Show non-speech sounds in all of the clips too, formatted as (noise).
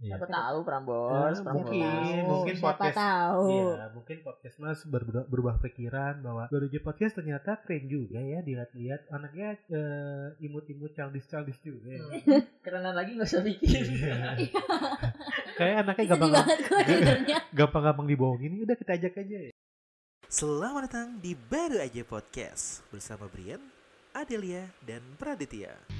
Iya. Siapa tahu Ya, Prambors, Siapa mungkin, tahu, mungkin siapa podcast- tahu. Iya, mungkin podcast Mas berubah, berubah pikiran bahwa Baruja Podcast ternyata keren juga ya dilihat-lihat anaknya eh, imut-imut childish-childish juga ya. Hmm. (laughs) Kerenan lagi gak usah pikir. (laughs) Iya. Kayak anaknya gampang (laughs) gampang-gampang dibohongin. Udah kita ajak aja ya. Selamat datang di Baru Aja Podcast bersama Brian, Adelia, dan Praditya.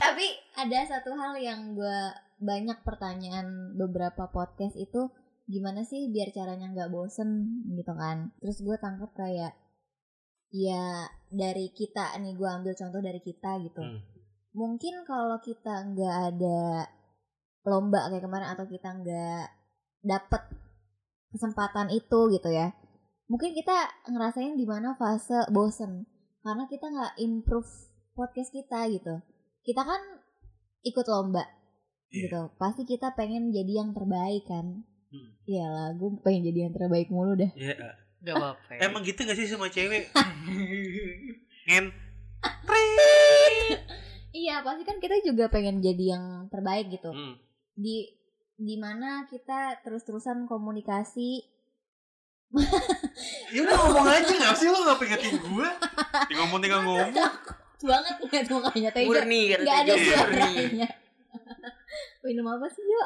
Tapi ada satu hal yang gue banyak pertanyaan beberapa podcast itu gimana sih biar caranya nggak bosen gitu kan. Terus gue tangkap kayak ya dari kita nih gue ambil contoh dari kita gitu. Hmm. Mungkin kalau kita nggak ada lomba kayak kemarin atau kita nggak dapet kesempatan itu gitu ya. Mungkin kita ngerasain di mana fase bosen karena kita nggak improve podcast kita gitu kita kan ikut lomba Iya. gitu pasti kita pengen jadi yang terbaik kan Hmm. Iyalah gue pengen jadi yang terbaik mulu dah Ya, Gak apa-apa. emang gitu gak sih sama cewek? (laughs) Ngen. iya pasti kan kita juga pengen jadi yang terbaik gitu Hmm. di di mana kita terus-terusan komunikasi Ya udah ngomong aja gak sih lo gak pengetin gue? Tinggal (laughs) ngomong tinggal ngomong. Banget (laughs) ngeliat mukanya Tejo Murni kata nggak ada suaranya (laughs) minum apa sih Jo?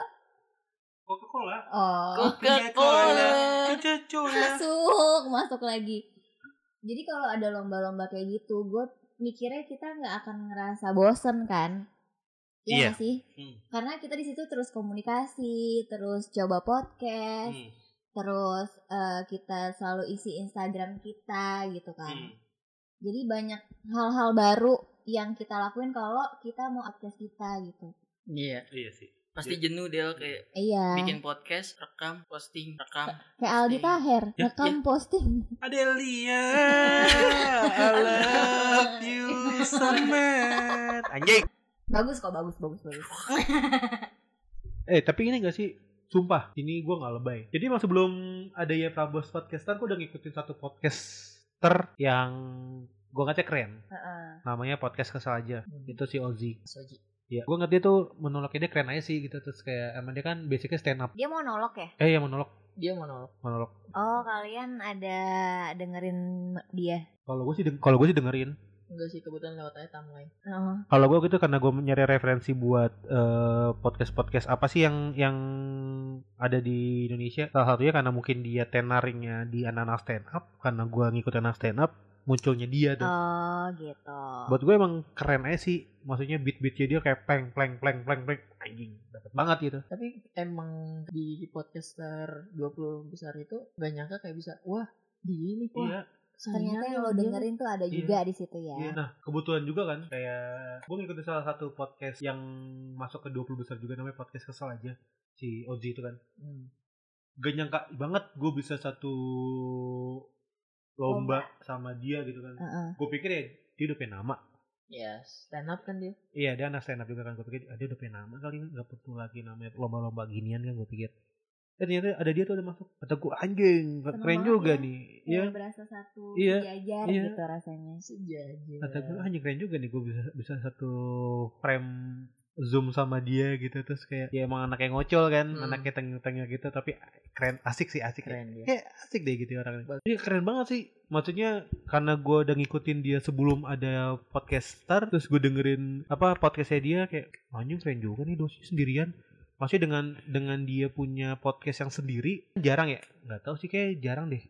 Coca-Cola. oh Coca-Cola. Coca-Cola. masuk masuk lagi jadi kalau ada lomba-lomba kayak gitu gue mikirnya kita nggak akan ngerasa bosen kan Iya Iya. nggak sih Hmm. karena kita di situ terus komunikasi terus coba podcast Hmm. terus eh, kita selalu isi Instagram kita gitu kan Hmm. Jadi banyak hal-hal baru yang kita lakuin kalau kita mau podcast kita gitu Iya. Iya sih. Pasti jenuh dia kayak iya bikin podcast, rekam, posting, rekam. kayak Aldi posting. Taher Ya, rekam posting Adelia, I love you so much. Anjing. bagus kok bagus bagus bagus (laughs) Eh tapi ini gak sih Sumpah ini gue gak lebay Jadi emang sebelum ada ya Prambors Podcaster Gue udah ngikutin satu podcaster Yang gue ngecek keren. Namanya Podcast Kesal Aja. Hmm. Itu si Ozzy Soji. Ya gue ngerti tuh monolognya dia keren aja sih gitu. Terus kayak emang dia kan basicnya stand up. Dia monolog ya? Eh ya monolog. Dia monolog. Monolog. Oh kalian ada dengerin dia? Kalau gue sih kalau gue sih dengerin Enggak sih kebetulan lewat aja timeline. Oh. Kalau gue gitu karena gue nyari referensi buat podcast podcast apa sih yang yang ada di Indonesia. Salah satunya karena mungkin dia tenaringnya di anak-anak stand up. Karena gue ngikutin anak stand up, munculnya dia tuh. Oh gitu. Buat gue emang keren aja sih. Maksudnya beat-beatnya dia kayak pleng pleng pleng pleng pleng anjing dapat banget gitu. Tapi emang di podcaster 20 besar itu gak nyangka kayak bisa wah di ini wah Iya, Ternyata yang lo dengerin tuh ada Iya. juga di situ ya. iya. Nah kebetulan juga kan kayak gue ngikutin salah satu podcast yang masuk ke 20 besar juga namanya podcast kesal aja si Oji itu kan. Hmm. gak nyangka banget gue bisa satu lomba sama dia gitu kan. Heeh. Gue pikir ya dia udah punya nama. Ya stand up kan dia. Iya dia anak stand up juga kan. Gue pikir ah, dia udah punya nama kali nggak perlu lagi namanya lomba-lomba ginian kan gue pikir. Eh ternyata ada dia tuh udah masuk. Kata gue anjing Seneng keren juga ya. nih. Kayak Iya. berasa satu Iya. jajar Iya. gitu rasanya. Sejajar. Kata gue anjing keren juga nih gue bisa bisa satu frame zoom sama dia gitu terus kayak ya emang anak yang ngocol kan Hmm. anaknya tengil-tengil gitu tapi keren asik sih asik ya. Keren dia. kayak asik deh gitu orangnya. Dia keren banget sih. Maksudnya karena gue udah ngikutin dia sebelum ada podcaster, terus gue dengerin apa podcastnya dia kayak anjing keren juga nih dosi sendirian. Maksudnya dengan dengan dia punya podcast yang sendiri jarang ya? Nggak tahu sih kayak jarang deh.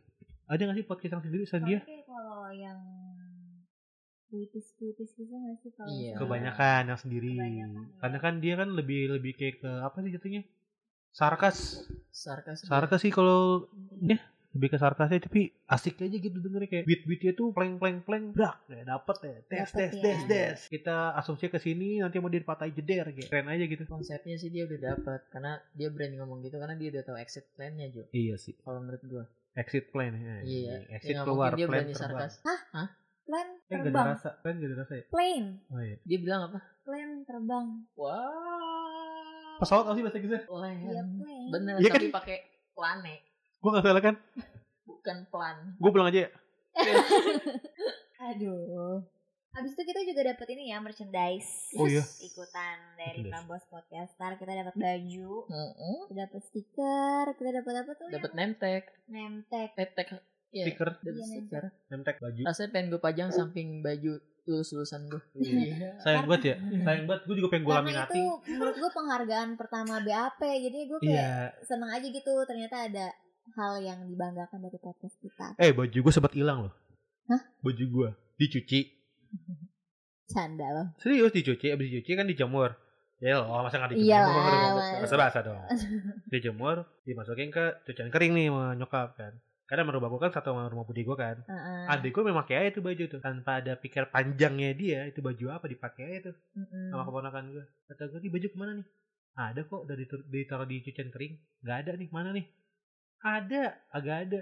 Ada nggak sih podcast yang sendiri sama dia? Kalau yang puitis-puitis gitu nggak sih kalau Iya. misalnya- Kebanyakan yang sendiri. Kebanyakan. Karena kan dia kan lebih lebih kayak ke apa sih jatuhnya? Sarkas. Sarkas. Sarkas sih kalau ya lebih ke sarkasnya tapi asik aja gitu dengernya kayak beat beatnya tuh pleng pleng pleng brak ya dapet ya tes Dapet tes ya. tes tes kita asumsi ke sini nanti mau dipatahin jeder kayak keren aja gitu Konsepnya sih dia udah dapat karena dia berani ngomong gitu karena dia udah tahu exit plan-nya Jo. iya sih Kalau menurut gua. exit plan ya Iya. exit Ya, keluar dia plan berani terbang sarkas. plan eh gak ada terbang, rasa plan gak ada rasa ya plane, oh iya Dia bilang apa? plan terbang. Wah. pesawat apa sih bahasa Inggrisnya Plan. Iya plane. Bener, Iya tapi pakai plane. Gue gak salah kan? bukan plan Gue pulang aja ya. (laughs) Aduh. Habis itu kita juga dapat ini ya merchandise. Oh iya. Ikutan dari. Prambors Podcaster kita dapat baju, Heeh. kita dapat stiker, kita dapat apa tuh? dapat name tag name tag. name tag Iya, Stiker, dapat Iya, name stiker nemtek baju. rasanya pengen gue pajang samping baju lulus lulusan gue (laughs) Iya. Sayang banget ya. (laughs) Sayang banget. Gue juga pengen gue Karena laminati. itu menurut gue penghargaan pertama BAP, jadi gue kayak Iya. seneng aja gitu. Ternyata ada hal yang dibanggakan dari podcast kita. Eh baju gue sempat hilang loh. Hah? Baju gue dicuci. (laughs) Canda loh. Serius dicuci, abis dicuci kan dijemur. Ya loh, masa nggak dijemur? Iyalah, Mas. Basah-basah dong. (laughs) dijemur, dimasukin ke cucian kering nih sama nyokap kan. Karena rumah gue kan satu sama rumah budi gue kan. Heeh. Adik gue memang kayak tuh baju tuh. Tanpa ada pikir panjangnya dia, itu baju apa dipakai aja tuh. Mm-mm. Sama keponakan gue. Kata gue, "Ini baju ke mana nih? Ada kok, udah ditaruh di cucian kering. Gak ada nih, mana nih? Ada, agak ada.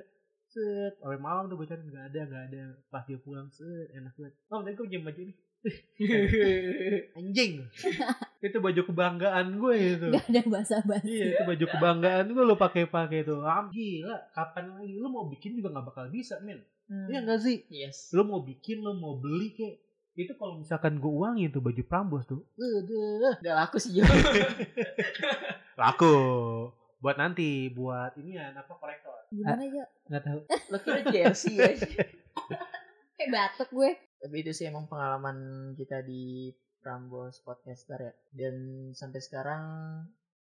Set, sampai malam tuh gue cari gak ada, gak ada. Pas dia pulang, set, enak banget. Oh, tadi gue pinjam baju nih. (laughs) Anjing. (laughs) itu baju kebanggaan gue itu. Gak ada basa-basi. Iya itu baju kebanggaan gue lo pakai-pakai tuh. Ah, gila, kapan lagi lu mau bikin juga nggak bakal bisa, men. Hmm. Iya nggak sih? yes Lu mau bikin, lu mau beli kayak itu kalau misalkan gue uangin tuh baju Prambos tuh, gak laku sih (laughs) laku. Buat nanti, buat ini ya, apa kolektor? Gimana Jo? Nggak tahu. (laughs) lo kira jersey ya (laughs) Kayak batuk gue. tapi itu sih emang pengalaman kita di Prambos Podcaster ya dan sampai sekarang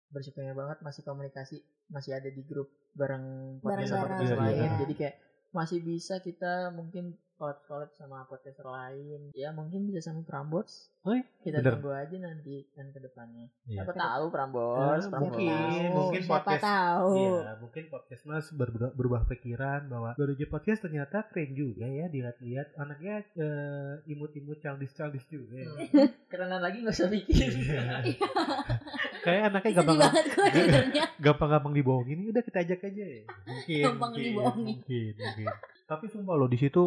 bersyukurnya banget masih komunikasi masih ada di grup bareng podcaster podcaster Iya, lain iya. jadi kayak masih bisa kita mungkin collab collab sama podcaster lain ya mungkin bisa sama Prambos Oh, iya? kita Bener. tunggu aja nanti kan ke depannya Iya. siapa tahu Prambos Ah, Prambos mungkin, mungkin siapa podcast- tahu. Iya, mungkin podcast mas berubah, berubah pikiran bahwa Garuda Podcast ternyata keren juga ya dilihat-lihat anaknya eh, imut-imut childish-childish juga ya. (laughs) kerenan lagi nggak usah bikin Iya. (laughs) Kayak anaknya Sedih gampang banget gue dengernya. (laughs) gampang-gampang dibohongin udah kita ajak aja ya. Mungkin. Gampang mungkin, dibohongin. Mungkin, mungkin. Tapi sumpah loh di situ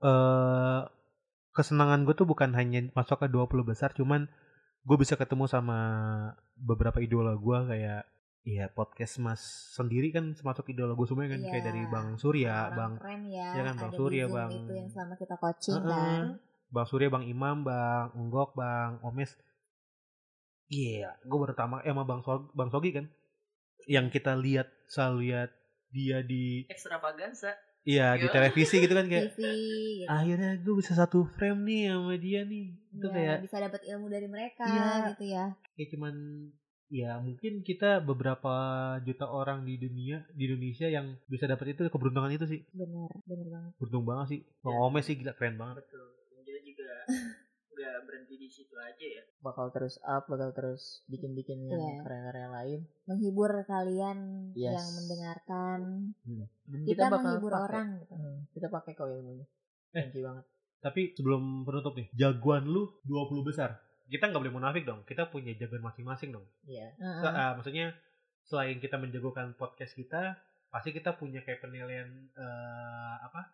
eh kesenangan gue tuh bukan hanya masuk ke 20 besar cuman gue bisa ketemu sama beberapa idola gue kayak Iya podcast mas sendiri kan termasuk idola gue semua kan kayak Iya. dari Bang Surya, Orang Bang keren ya. Iya kan, Bang Surya, Bang- itu yang selama kita coaching Heeh. kan. Bang Surya, Bang Imam, Bang Unggok, Bang Omes. Iya, gue baru pertama eh, sama Bang Sogi, Bang Sogi kan. Yang kita lihat selalu lihat dia di ekstravaganza iya di televisi gitu kan kayak TV gitu. akhirnya gue bisa satu frame nih sama dia nih. Itu Iya, kayak bisa dapat ilmu dari mereka Iya. gitu ya. kayak cuman ya mungkin kita beberapa juta orang di dunia di Indonesia yang bisa dapat itu keberuntungan itu sih. Bener, bener banget. Beruntung banget sih. Bang Iya. Omes sih gila keren banget. betul dan dia (laughs) juga nggak berhenti di situ aja ya bakal terus up bakal terus bikin bikin yang Iya. karya-karya lain Menghibur kalian Yes. yang mendengarkan. dan Kita, bakal menghibur pakai. orang gitu. Hmm, kita pakai kok ilmunya Eh. thank you banget Tapi sebelum penutup nih, jagoan lu 20 besar. Kita nggak boleh munafik dong. Kita punya jagoan masing-masing dong. Iya. Heeh. Sa- ah, maksudnya selain kita menjagokan podcast kita, pasti kita punya kayak penilaian eh, apa?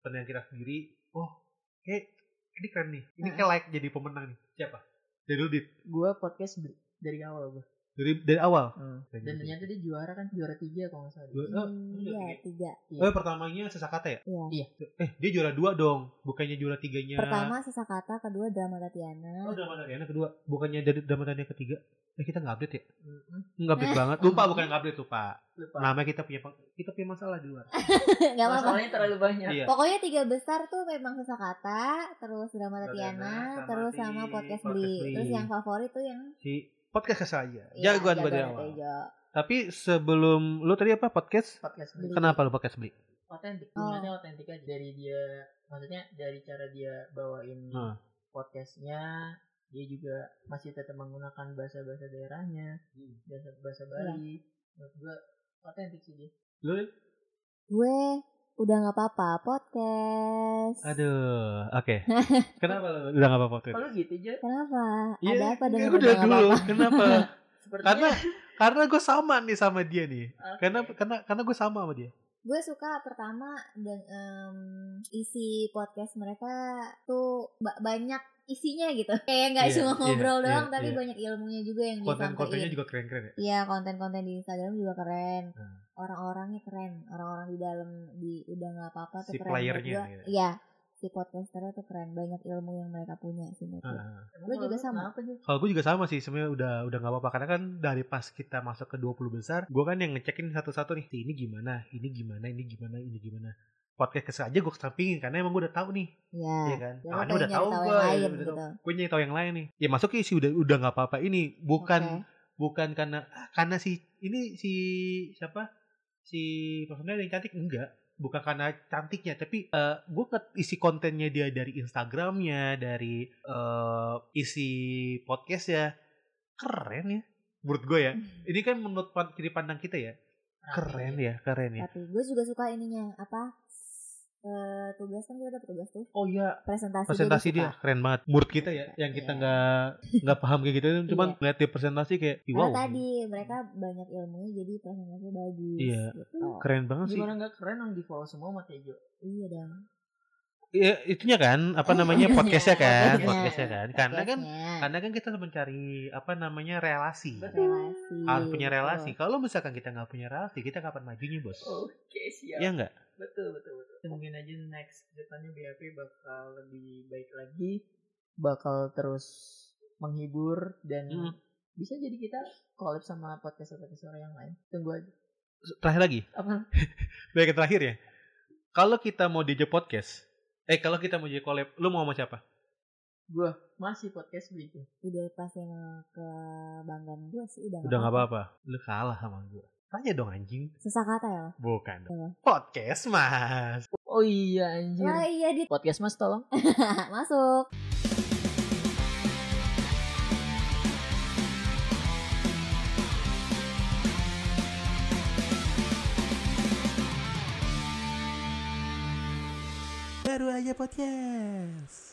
Penilaian kita sendiri. Oh, kayak ini keren nih. Ini kayak like jadi pemenang nih. Siapa? Dari lu Dit. gue podcast dari awal gue Dari dari awal. Hmm. Dan juga. ternyata dia juara kan juara tiga kalau nggak salah Dua- oh, Iya, tiga. Iya. Oh, pertamanya sesakata ya? Iya. Iya. Eh, dia juara dua dong. Bukannya juara tiganya. Pertama Sesakata, kedua Drama Tatiana. Oh, drama Tatiana kedua. Bukannya dari drama Tatiana ketiga. Eh, kita nggak update ya? Mm-mm. Nggak update banget. Lupa bukan nggak update lupa. lupa Namanya kita punya kita punya masalah di luar. (laughs) Gak apa-apa. masalahnya terlalu banyak Iya. Pokoknya tiga besar tuh memang Sesakata, terus Drama Tatiana, terus sama Podcast Podcast Beli. Beli. Terus yang favorit tuh yang Si podcast saja. iya, Jagoan gue dari Jagoan awal. Tapi sebelum lu tadi apa podcast? podcast Beli. Kenapa lu podcast beli? otentik Oh. sebenarnya otentik aja dari dia maksudnya dari cara dia bawain Hmm. podcastnya dia juga masih tetap menggunakan bahasa bahasa daerahnya bahasa bahasa Bali menurut gua otentik sih dia Lu? Gue udah nggak apa-apa podcast. Aduh, oke. (laughs) Kenapa lu udah gak apa-apa tuh? kalau gitu aja Kenapa? Iya, Ada apa dengan udah nggak dulu. apa-apa? Kenapa? (laughs) sepertinya karena karena gue sama nih sama dia nih. Oke. Karena karena karena gue sama sama dia. Gue suka pertama dan em, isi podcast mereka tuh ba- banyak isinya gitu. Kayak nggak Iya, cuma iya, ngobrol iya, doang tapi iya. banyak ilmunya juga yang konten-kontennya juga keren-keren ya? Iya konten-konten di Instagram juga keren. Hmm. orang-orangnya keren. Orang-orang di dalam di udah nggak apa-apa tuh Si keren playernya gua. gitu. iya si podcasternya tuh keren. Banyak ilmu yang mereka punya sih menurut Lu kalau juga sama? Kalau gue juga sama sih. Sebenarnya udah udah nggak apa-apa. Karena kan dari pas kita masuk ke 20 besar, gue kan yang ngecekin satu-satu nih, ini gimana, ini gimana, ini gimana, ini gimana. Podcast kesel aja gue kesampingin karena emang gue udah tahu nih, Iya. ya kan. Soalnya pengen udah tahu gue, gitu. gue nyari tahu yang lain nih. Ya masuknya sih udah udah nggak apa-apa. Ini bukan Oke. bukan karena karena si ini si siapa? Si personel yang cantik? Enggak. Bukan karena cantiknya tapi eh gue isi kontennya dia dari Instagramnya dari eh isi podcast ya keren ya menurut gue ya. Ini kan menurut kiri pandang kita ya. Keren ya keren ya. Tapi gue juga suka ininya apa eh, tugas kan kita dapat tugas tuh oh iya presentasi, presentasi dia, dia keren banget menurut kita ya yang kita Iya. nggak nggak paham kayak gitu cuman Iya. ngeliat dia presentasi kayak "Ih, Karena wow tadi mereka banyak ilmunya jadi presentasinya bagus. Iya. Gitu. keren banget sih Gimana nggak keren yang di follow semua sama Tejo? Iya dong. Iya, itunya kan apa namanya podcastnya kan, Podcastnya. kan. Karena kan karena kan kita mencari apa namanya relasi. relasi. Harus punya betul. relasi. Kalau misalkan kita nggak punya relasi, kita kapan majunya, Bos? Oke siap. Iya nggak? Betul betul betul. Mungkin aja next depannya BAP bakal lebih baik lagi, bakal terus menghibur dan Hmm. bisa jadi kita collab sama podcast podcast orang yang lain. Tunggu aja. Terakhir lagi, Apa? (laughs) baik yang terakhir ya. Kalau kita mau diajak podcast, eh kalau kita mau jadi collab, lu mau sama siapa? Gua masih podcast begitu. Udah pas yang kebanggaan gue sih udah. Udah nggak apa-apa. Lu kalah sama gua. Tanya dong anjing. Susah kata ya. Bukan. Apa? Podcast, Mas. Oh iya anjir. Wah iya di Podcast Mas tolong. (laughs) masuk. Baru aja podcast.